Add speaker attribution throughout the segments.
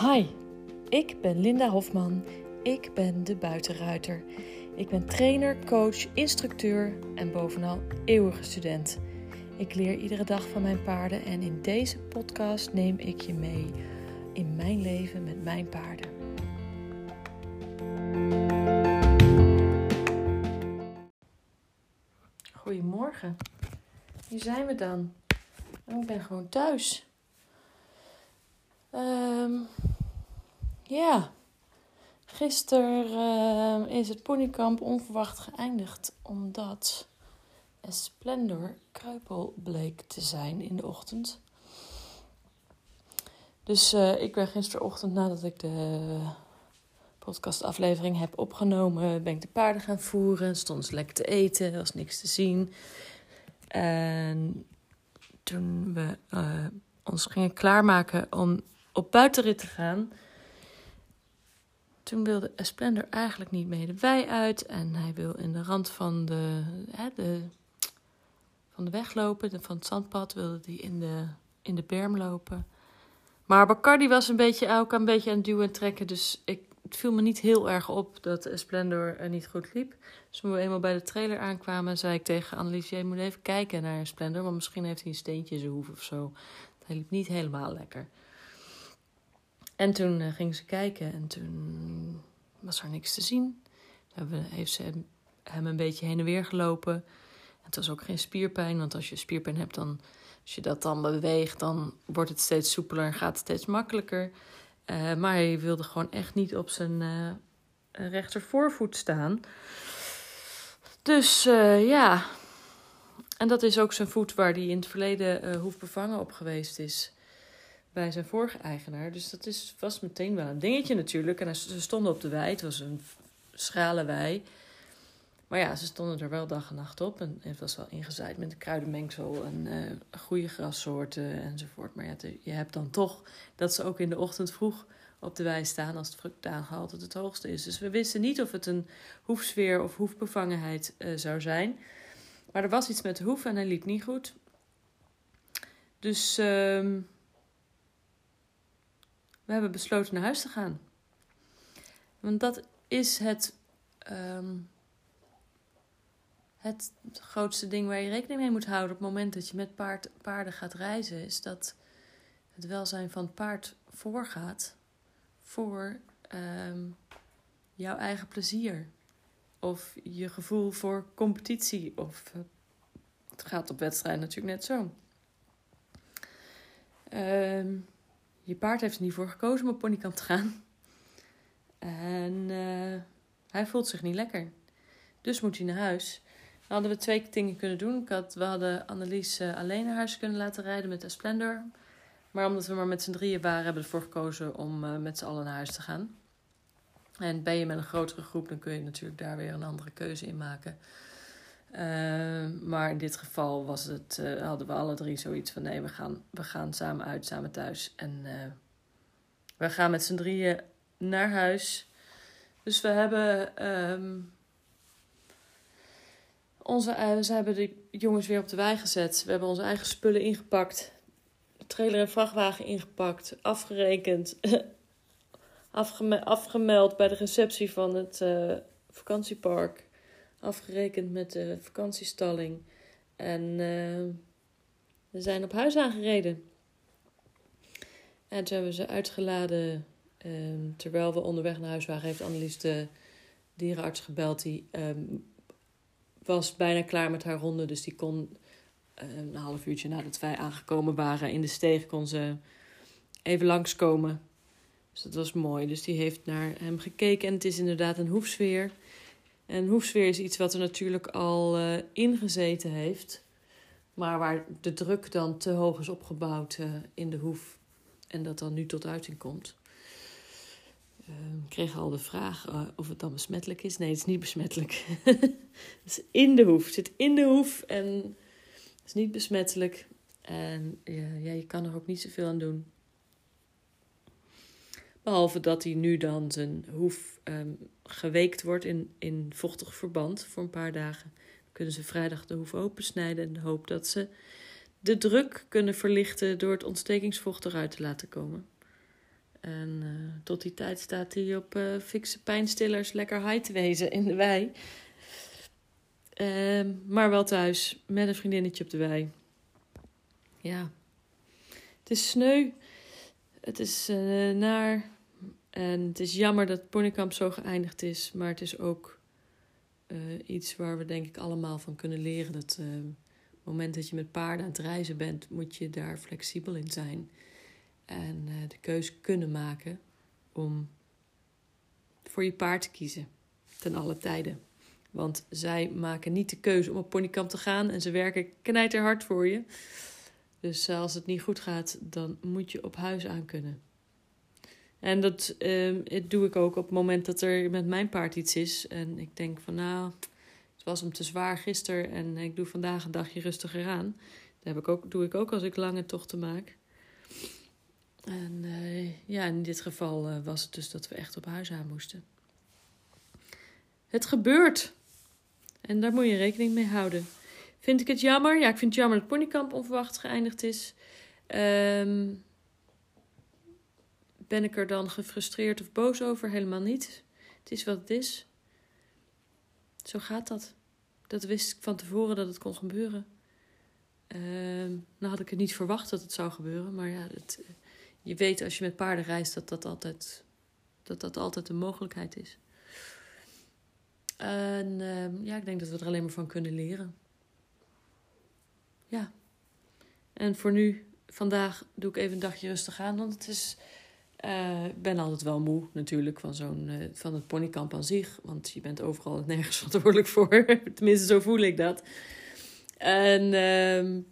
Speaker 1: Hi, ik ben Linda Hofman. Ik ben de buitenruiter. Ik ben trainer, coach, instructeur en bovenal eeuwige student. Ik leer iedere dag van mijn paarden en in deze podcast neem ik je mee in mijn leven met mijn paarden. Goedemorgen. Hier zijn we dan. Ik ben gewoon thuis. Ja, gisteren is het ponykamp onverwacht geëindigd omdat Splendor kreupel bleek te zijn in de ochtend. Dus uh, ik ben gisterochtend nadat ik de podcastaflevering heb opgenomen, ben ik de paarden gaan voeren. Stond ze lekker te eten, was niks te zien. En toen we uh, ons gingen klaarmaken om op buitenrit te gaan, toen wilde Esplendor eigenlijk niet mee de wei uit. En hij wil in de rand van de, hè, de, van de weg lopen, van het zandpad, wilde hij in de, in de berm lopen. Maar Bacardi was een beetje, ook een beetje aan het duwen en trekken. Dus ik, het viel me niet heel erg op dat Esplendor niet goed liep. Dus toen we eenmaal bij de trailer aankwamen, zei ik tegen Annelies... je moet even kijken naar Esplendor, want misschien heeft hij een steentje in zijn hoef of zo. Hij liep niet helemaal lekker. En toen uh, ging ze kijken en toen was er niks te zien. Heeft ze hem een beetje heen en weer gelopen. Het was ook geen spierpijn, want als je spierpijn hebt, dan, als je dat dan beweegt, dan wordt het steeds soepeler en gaat het steeds makkelijker. Uh, maar hij wilde gewoon echt niet op zijn uh, rechtervoorvoet staan. Dus ja, en dat is ook zijn voet waar hij in het verleden hoefbevangen op geweest is bij zijn vorige eigenaar. Dus dat is, was meteen wel een dingetje natuurlijk. En ze stonden op de wei. Het was een schrale wei. Maar ja, ze stonden er wel dag en nacht op. En het was wel ingezaaid met een kruidenmengsel en uh, goede grassoorten enzovoort. Maar ja, je hebt dan toch dat ze ook in de ochtend vroeg op de wei staan als het fructaangehalte het hoogste is. Dus we wisten niet of het een hoefsfeer of hoefbevangenheid uh, zou zijn. Maar er was iets met de hoef en hij liep niet goed. Dus... Uh, we hebben besloten naar huis te gaan. Want dat is het, um, het grootste ding waar je rekening mee moet houden op het moment dat je met paard, paarden gaat reizen. Is dat het welzijn van het paard voorgaat voor um, jouw eigen plezier. Of je gevoel voor competitie. Of uh, het gaat op wedstrijd natuurlijk net zo. Um, je paard heeft er niet voor gekozen om op ponykamp te gaan. En uh, hij voelt zich niet lekker. Dus moet hij naar huis. Dan hadden we twee dingen kunnen doen. We hadden Annelies uh, alleen naar huis kunnen laten rijden met Esplendor. Maar omdat we maar met z'n drieën waren, hebben we ervoor gekozen om uh, met z'n allen naar huis te gaan. En ben je met een grotere groep, dan kun je natuurlijk daar weer een andere keuze in maken. Uh, maar in dit geval was het, uh, hadden we alle drie zoiets van: nee, we gaan, we gaan samen uit, samen thuis. En uh, we gaan met z'n drieën naar huis. Dus we hebben. Um, onze, ze hebben de jongens weer op de wei gezet. We hebben onze eigen spullen ingepakt. Trailer en vrachtwagen ingepakt. Afgerekend. Afgeme afgemeld bij de receptie van het vakantiepark afgerekend met de vakantiestalling. En uh, we zijn op huis aangereden. En toen hebben we ze uitgeladen. Um, terwijl we onderweg naar huis waren, heeft Annelies de dierenarts gebeld. Die um, was bijna klaar met haar ronde. Dus die kon uh, een half uurtje nadat wij aangekomen waren in de steeg, kon ze even langskomen. Dus dat was mooi. Dus die heeft naar hem gekeken. En het is inderdaad een hoefsfeer. En hoefsfeer is iets wat er natuurlijk al uh, ingezeten heeft. Maar waar de druk dan te hoog is opgebouwd uh, in de hoef. En dat dan nu tot uiting komt. Uh, ik kreeg al de vraag uh, of het dan besmettelijk is. Nee, het is niet besmettelijk. het is in de hoef. Het zit in de hoef en het is niet besmettelijk. En ja, je kan er ook niet zoveel aan doen. Behalve dat hij nu dan zijn hoef um, geweekt wordt in, in vochtig verband voor een paar dagen. Kunnen ze vrijdag de hoef opensnijden in de hoop dat ze de druk kunnen verlichten door het ontstekingsvocht eruit te laten komen. En eh, tot die tijd staat hij op uh, fikse pijnstillers lekker high te wezen in de wei. Ehm, maar wel thuis, met een vriendinnetje op de wei. Ja. Het is sneu. Het is uh, naar. En het is jammer dat Ponykamp zo geëindigd is. Maar het is ook iets waar we denk ik allemaal van kunnen leren. Dat op het moment dat je met paarden aan het reizen bent, moet je daar flexibel in zijn. En de keuze kunnen maken om voor je paard te kiezen. Ten alle tijden. Want zij maken niet de keuze om op ponykamp te gaan en ze werken knijterhard voor je. Dus als het niet goed gaat, dan moet je op huis aan kunnen. En dat uh, doe ik ook op het moment dat er met mijn paard iets is. En ik denk van nou, het was hem te zwaar gisteren en ik doe vandaag een dagje rustiger aan. Dat heb ik ook, doe ik ook als ik lange tochten maak. En uh, ja, in dit geval uh, was het dus dat we echt op huis aan moesten. Het gebeurt. En daar moet je rekening mee houden. Vind ik het jammer? Ja, ik vind het jammer dat Ponykamp onverwacht geëindigd is. Um, ben ik er dan gefrustreerd of boos over? Helemaal niet. Het is wat het is. Zo gaat dat. Dat wist ik van tevoren dat het kon gebeuren. Um, nou had ik het niet verwacht dat het zou gebeuren, maar ja, het, je weet als je met paarden reist dat dat altijd, dat dat altijd een mogelijkheid is. En uh, ja, ik denk dat we er alleen maar van kunnen leren. Ja. En voor nu, vandaag doe ik even een dagje rustig aan. Want het is. Uh, ik ben altijd wel moe natuurlijk van, zo'n, uh, van het ponykamp aan zich. Want je bent overal nergens verantwoordelijk voor. Tenminste, zo voel ik dat. En uh,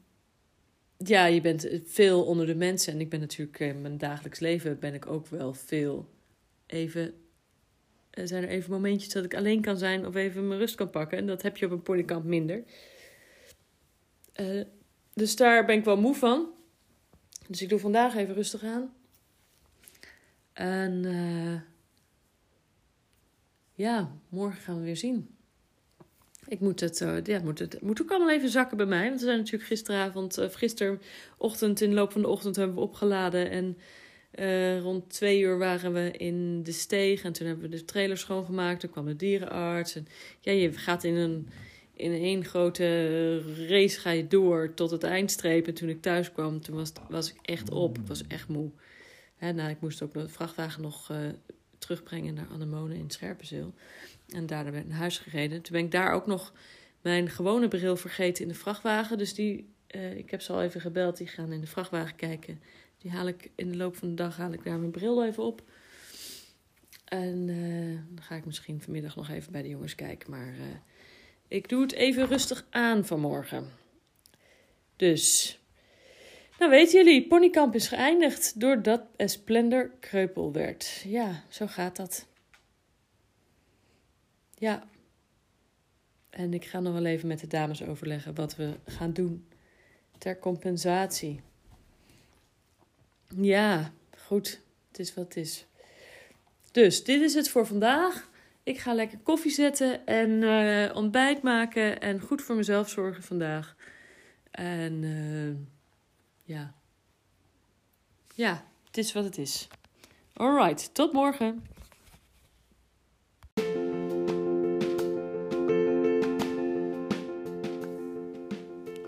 Speaker 1: ja, je bent veel onder de mensen. En ik ben natuurlijk in mijn dagelijks leven ben ik ook wel veel even. Zijn er even momentjes dat ik alleen kan zijn of even mijn rust kan pakken. En dat heb je op een ponykamp minder. Dus daar ben ik wel moe van. Dus ik doe vandaag even rustig aan. En uh, ja, morgen gaan we weer zien. Ik moet het, uh, ja, moet het moet ook allemaal even zakken bij mij. Want we zijn natuurlijk gisteravond, uh, gisterochtend, in de loop van de ochtend hebben we opgeladen. En rond twee uur waren we in de steeg. En toen hebben we de trailer schoongemaakt. Toen kwam de dierenarts. En ja, je gaat in een, in één grote race ga je door tot het eindstreep. En toen ik thuis kwam, toen was, was ik echt op. Ik was echt moe. Nou, ik moest ook de vrachtwagen nog terugbrengen naar Anemone in Scherpenzeel. En daarna ben ik naar huis gereden. Toen ben ik daar ook nog mijn gewone bril vergeten in de vrachtwagen. Dus die, uh, ik heb ze al even gebeld. Die gaan in de vrachtwagen kijken. Die haal ik in de loop van de dag haal ik daar mijn bril even op. En dan ga ik misschien vanmiddag nog even bij de jongens kijken. Maar ik doe het even rustig aan vanmorgen. Dus, nou weten jullie, Ponykamp is geëindigd doordat Esplendor kreupel werd. Ja, zo gaat dat. Ja. En ik ga nog wel even met de dames overleggen wat we gaan doen ter compensatie. Ja, goed. Het is wat het is. Dus dit is het voor vandaag. Ik ga lekker koffie zetten en uh, ontbijt maken en goed voor mezelf zorgen vandaag. En uh, ja. Ja, het is wat het is. Alright, tot morgen.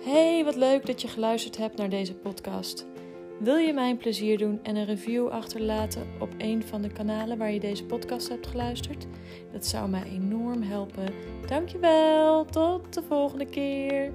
Speaker 1: Hey, wat leuk dat je geluisterd hebt naar deze podcast. Wil je mij een plezier doen en een review achterlaten op een van de kanalen waar je deze podcast hebt geluisterd? Dat zou mij enorm helpen. Dankjewel, tot de volgende keer.